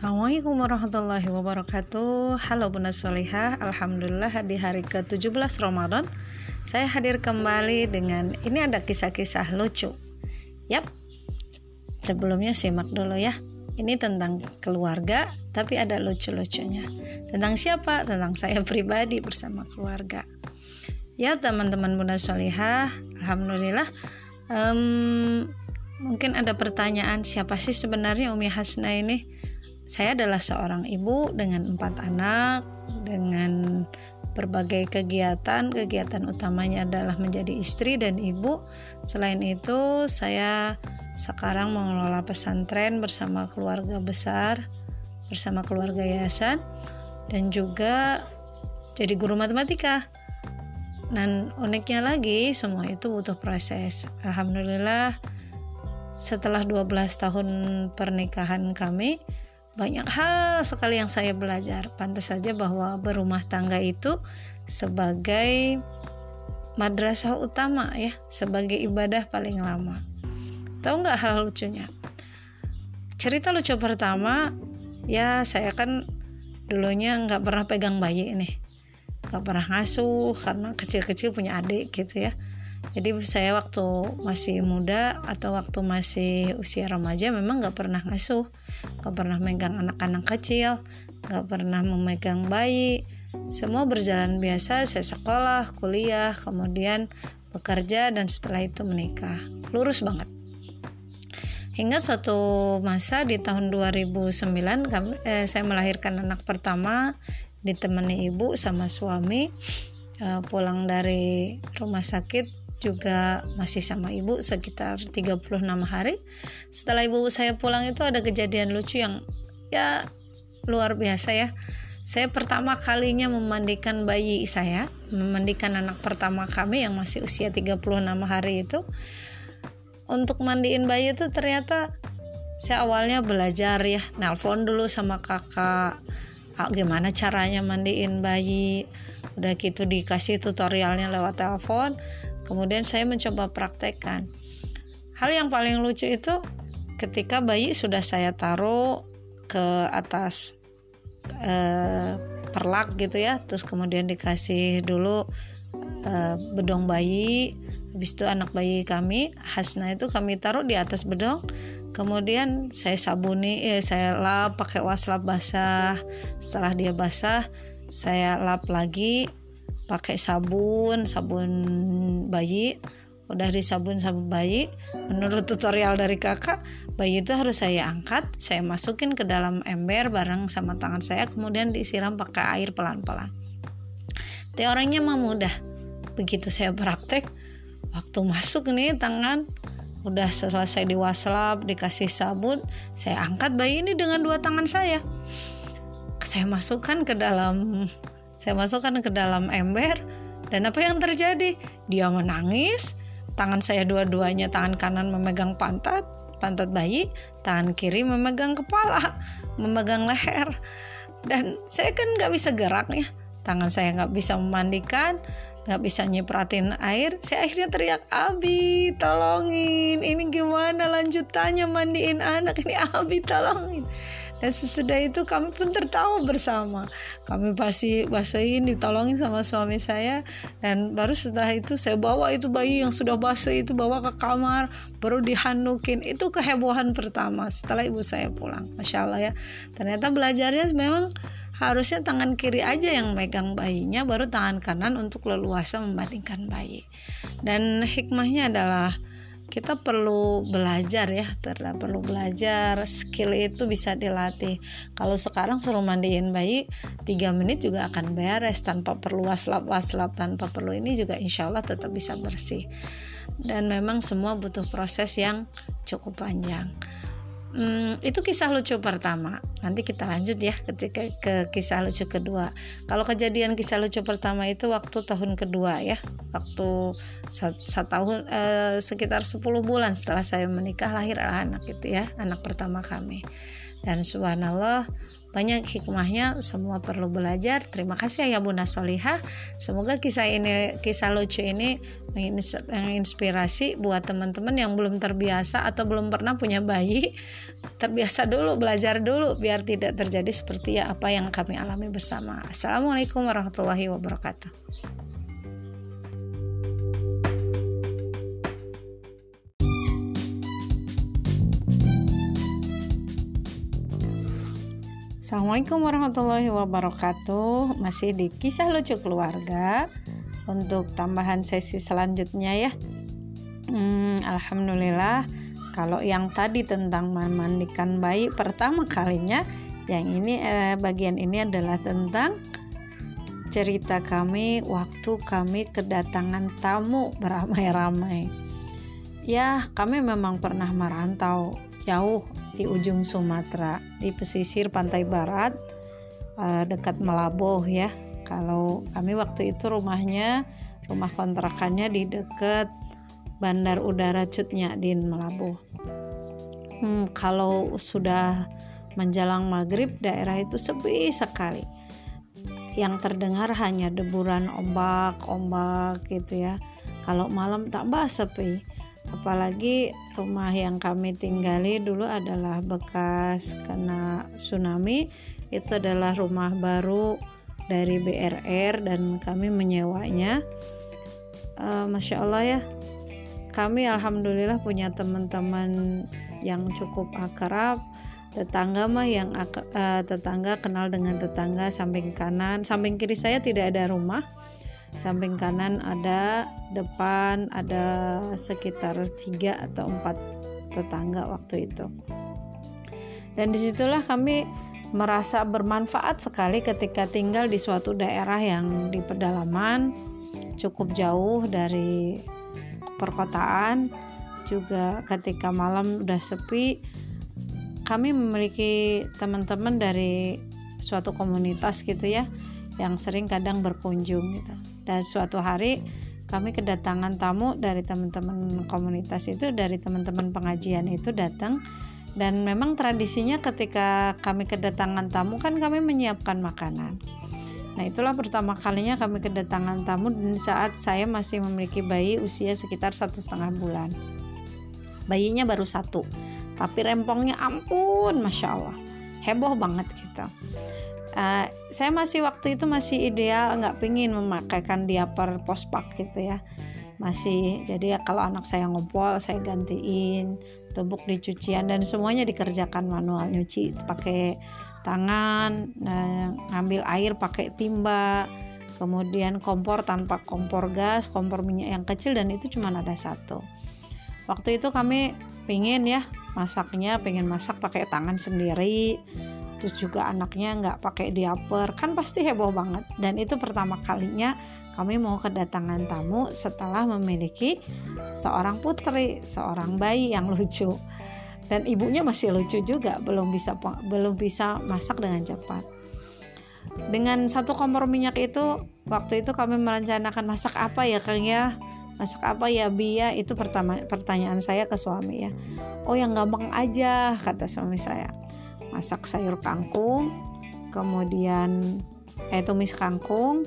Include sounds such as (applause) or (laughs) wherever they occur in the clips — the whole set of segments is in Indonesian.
Assalamualaikum warahmatullahi wabarakatuh. Halo Bunda Solihah Alhamdulillah di hari ke-17 Ramadan Saya hadir kembali dengan Ini ada kisah-kisah lucu. Yap Sebelumnya simak dulu ya. Ini tentang keluarga Tapi ada lucu-lucunya. Tentang siapa? Tentang saya (laughs) pribadi bersama keluarga. Ya teman-teman Bunda Solihah Alhamdulillah um, Mungkin ada pertanyaan Siapa sih sebenarnya Umi Hasna ini? Saya adalah seorang ibu dengan empat anak, dengan berbagai kegiatan. Kegiatan utamanya adalah menjadi istri dan ibu. Selain itu, saya sekarang mengelola pesantren bersama keluarga besar, bersama keluarga yayasan, dan juga jadi guru matematika. Dan uniknya lagi, semua itu butuh proses. Alhamdulillah, setelah 12 tahun pernikahan kami, banyak hal sekali yang saya belajar. Pantas saja bahwa berumah tangga itu sebagai madrasah utama ya, sebagai ibadah paling lama. Tahu nggak hal lucunya? Cerita lucu pertama, ya saya kan dulunya nggak pernah pegang bayi ini, nggak pernah ngasuh karena kecil-kecil punya adik gitu ya jadi saya waktu masih muda atau waktu masih usia remaja memang nggak pernah ngasuh. Nggak pernah megang anak-anak kecil nggak pernah memegang bayi. Semua berjalan biasa saya sekolah kuliah kemudian bekerja dan setelah itu menikah. Lurus banget. Hingga suatu masa di tahun 2009 kami, eh, saya melahirkan anak pertama ditemani ibu sama suami eh, pulang dari rumah sakit juga masih sama ibu sekitar 36 hari. Setelah ibu saya pulang itu ada kejadian lucu yang ya luar biasa ya. Saya pertama kalinya memandikan bayi saya, memandikan anak pertama kami yang masih usia 36 hari itu. Untuk mandiin bayi itu ternyata saya awalnya belajar ya, nelpon dulu sama kakak ah, gimana caranya mandiin bayi. Udah gitu dikasih tutorialnya lewat telepon Kemudian saya mencoba praktekkan. Hal yang paling lucu itu ketika bayi sudah saya taruh ke atas eh, perlak gitu ya, terus kemudian dikasih dulu eh, bedong bayi. Habis itu anak bayi kami, Hasna itu kami taruh di atas bedong. Kemudian saya sabuni, eh, saya lap pakai waslap basah. Setelah dia basah, saya lap lagi pakai sabun sabun bayi. Udah disabun sabun bayi. Menurut tutorial dari kakak bayi itu harus saya angkat saya masukin ke dalam ember bareng sama tangan saya kemudian disiram pakai air pelan-pelan. Teorinya mah mudah. Begitu saya praktek waktu (laughs) masuk nih tangan udah selesai diwaslap dikasih sabun saya angkat bayi ini dengan dua tangan saya. Saya masukkan ke dalam saya masukkan ke dalam ember dan apa yang terjadi? Dia menangis. Tangan saya dua-duanya, tangan kanan memegang pantat, pantat bayi, tangan kiri memegang kepala, memegang leher. Dan saya kan nggak bisa gerak ya. Tangan saya nggak bisa memandikan, nggak bisa nyipratin air. Saya akhirnya teriak, Abi tolongin. Ini gimana lanjutannya mandiin anak ini Abi tolongin dan sesudah itu kami pun tertawa bersama. Kami pasti basahin ditolongin sama suami saya. Dan baru setelah itu saya bawa itu bayi yang sudah basah itu bawa ke kamar baru dihanukin itu kehebohan pertama setelah ibu saya pulang. Masya Allah ya. Ternyata belajarnya memang harusnya tangan kiri aja yang megang bayinya baru tangan kanan untuk leluasa membandingkan bayi. Dan hikmahnya adalah kita perlu belajar ya terlalu perlu belajar. Skill itu bisa dilatih. Kalau sekarang suruh mandiin bayi 3 menit juga akan beres tanpa perlu waslap waslap. Tanpa perlu ini juga insya Allah tetap bisa bersih. Dan memang semua butuh proses yang cukup panjang Hmm, itu kisah lucu pertama. Nanti kita lanjut ya ketika ke kisah lucu kedua. Kalau kejadian kisah lucu pertama itu waktu tahun kedua ya, waktu satu tahun eh, sekitar 10 bulan setelah saya menikah lahir anak itu ya, anak pertama kami. Dan subhanallah banyak hikmahnya semua perlu belajar. Terima kasih ya Bunda Solihah. Semoga kisah ini kisah lucu ini menginspirasi buat teman-teman yang belum terbiasa atau belum pernah punya bayi. Terbiasa dulu belajar dulu biar tidak terjadi seperti ya apa yang kami alami bersama. Assalamualaikum warahmatullahi wabarakatuh Assalamualaikum warahmatullahi wabarakatuh. Masih di kisah lucu keluarga. Untuk tambahan sesi selanjutnya ya. Hmm, Alhamdulillah Kalau yang tadi tentang memandikan bayi pertama kalinya Yang ini eh, bagian ini adalah tentang Cerita kami waktu kami kedatangan tamu beramai-ramai. Ya kami memang pernah merantau jauh di ujung Sumatera di pesisir pantai barat uh, dekat Melaboh ya. Kalau kami waktu itu rumahnya rumah kontrakannya di dekat Bandar Udara Cutnya di Melaboh hmm, kalau sudah menjelang maghrib daerah itu sepi sekali. Yang terdengar hanya deburan ombak-ombak gitu ya. Kalau malam tambah sepi apalagi rumah yang kami tinggali dulu adalah bekas kena tsunami. Itu adalah rumah baru dari BRR dan kami menyewanya. Uh, Masya Allah ya. Kami Alhamdulillah punya teman-teman yang cukup akrab. Tetangga mah yang uh, tetangga kenal dengan tetangga samping kanan. Samping kiri saya tidak ada rumah samping kanan ada depan ada sekitar tiga atau empat tetangga waktu itu. Dan di situlah kami merasa bermanfaat sekali ketika tinggal di suatu daerah yang di pedalaman cukup jauh dari perkotaan. Juga ketika malam udah sepi kami memiliki teman-teman dari suatu komunitas gitu ya yang sering kadang berkunjung gitu. Dan suatu hari kami kedatangan tamu dari teman-teman komunitas itu dari teman-teman pengajian itu datang. Dan memang tradisinya ketika kami kedatangan tamu kan kami menyiapkan makanan. Nah itulah pertama kalinya kami kedatangan tamu dan saat saya masih memiliki bayi usia sekitar satu setengah bulan. Bayinya baru satu tapi rempongnya ampun masya Allah. Heboh banget kita uh, saya masih waktu itu masih ideal nggak pingin memakaikan diaper pospak gitu ya. Masih jadi ya kalau anak saya ngumpul saya gantiin tumbuk di cucian dan semuanya dikerjakan manual. Nyuci pakai tangan nah, ngambil air pakai timba kemudian kompor tanpa kompor gas kompor minyak yang kecil dan itu cuma ada satu. Waktu itu kami pingin ya masaknya pengen masak pakai tangan sendiri terus juga anaknya nggak pakai diaper kan pasti heboh banget. Dan itu pertama kalinya kami mau kedatangan tamu setelah memiliki seorang putri seorang bayi yang lucu. Dan ibunya masih lucu juga belum bisa belum bisa masak dengan cepat. Dengan satu kompor minyak itu waktu itu kami merencanakan masak apa ya Kang ya? Masak apa ya Bia itu pertama pertanyaan saya ke suami ya. Oh yang gampang aja kata suami saya masak sayur kangkung kemudian eh tumis kangkung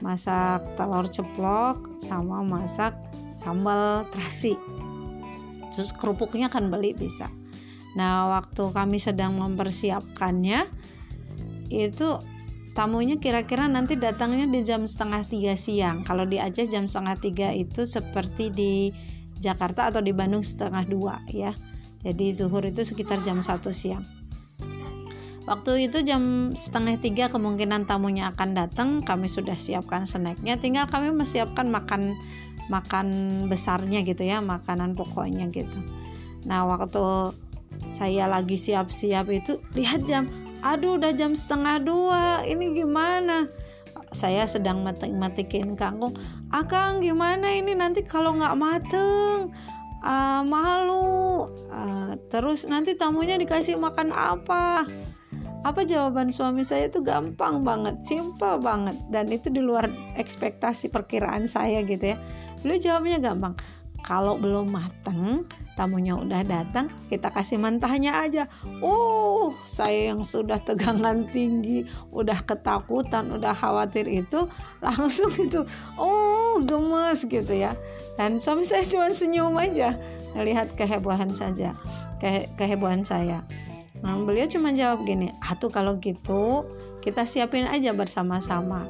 masak telur ceplok sama masak sambal terasi. Terus kerupuknya kan beli bisa. Nah waktu kami sedang mempersiapkannya itu tamunya kira-kira nanti datangnya di jam setengah tiga siang. Kalau di Aceh jam setengah tiga itu seperti di Jakarta atau di Bandung setengah dua ya. Jadi zuhur itu sekitar jam satu siang Waktu itu jam setengah tiga kemungkinan tamunya akan datang. Kami sudah siapkan snacknya. Tinggal kami menyiapkan makan makan besarnya gitu ya, makanan pokoknya gitu. Nah waktu saya lagi siap-siap itu lihat jam, aduh udah jam setengah dua. Ini gimana? Saya sedang matik-matikin kangkung. Akang gimana ini nanti kalau nggak mateng? Uh, malu. Uh, terus nanti tamunya dikasih makan apa? Apa jawaban suami saya itu gampang banget simple banget. Dan itu di luar ekspektasi perkiraan saya gitu ya. Beliau jawabnya gampang kalau belum matang tamunya udah datang kita kasih mentahnya aja. Oh saya yang sudah tegangan tinggi udah ketakutan udah khawatir itu langsung itu oh gemes gitu ya. Dan suami saya cuma senyum aja melihat kehebohan saja ke kehebohan saya nah beliau cuma jawab gini atuh kalau gitu kita siapin aja bersama-sama.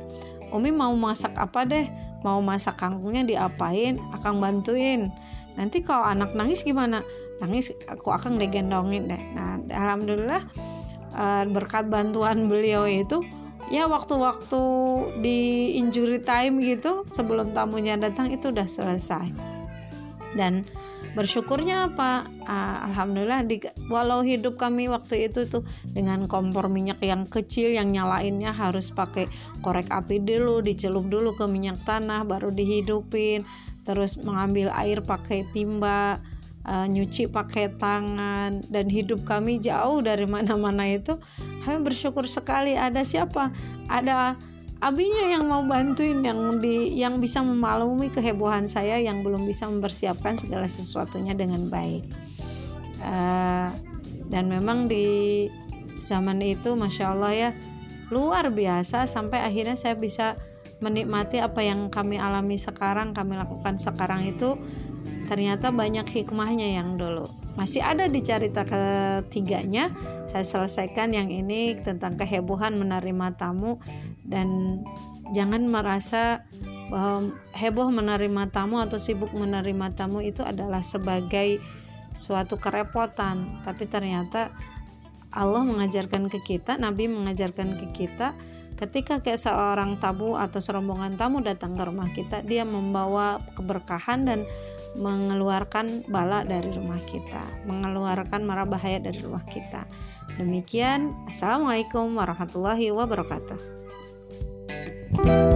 Umi mau masak apa deh? Mau masak kangkungnya diapain? Akan bantuin. Nanti kalau anak nangis gimana? Nangis aku akan digendongin deh. Nah alhamdulillah eh, berkat bantuan beliau itu ya waktu-waktu di injury time gitu sebelum tamunya datang itu udah selesai. Dan bersyukurnya apa? Uh, alhamdulillah di, walau hidup kami waktu itu tuh dengan kompor minyak yang kecil yang nyalainnya harus pakai korek api dulu dicelup dulu ke minyak tanah baru dihidupin terus mengambil air pakai timba uh, nyuci pakai tangan. Dan hidup kami jauh dari mana-mana itu kami bersyukur sekali. Ada siapa? Ada abinya yang mau bantuin yang di yang bisa memaklumi kehebohan saya yang belum bisa mempersiapkan segala sesuatunya dengan baik. Uh, dan memang di zaman itu masya Allah ya luar biasa sampai akhirnya saya bisa menikmati apa yang kami alami sekarang kami lakukan sekarang itu. Ternyata banyak hikmahnya yang dulu. Masih ada di cerita ketiganya saya selesaikan yang ini tentang kehebohan menerima tamu dan jangan merasa bahwa heboh menerima tamu atau sibuk menerima tamu itu adalah sebagai suatu kerepotan. Tapi ternyata Allah mengajarkan ke kita Nabi mengajarkan ke kita ketika kayak seorang tamu atau serombongan tamu datang ke rumah kita dia membawa keberkahan dan mengeluarkan bala dari rumah kita mengeluarkan mara bahaya dari rumah kita. Demikian assalamualaikum warahmatullahi wabarakatuh you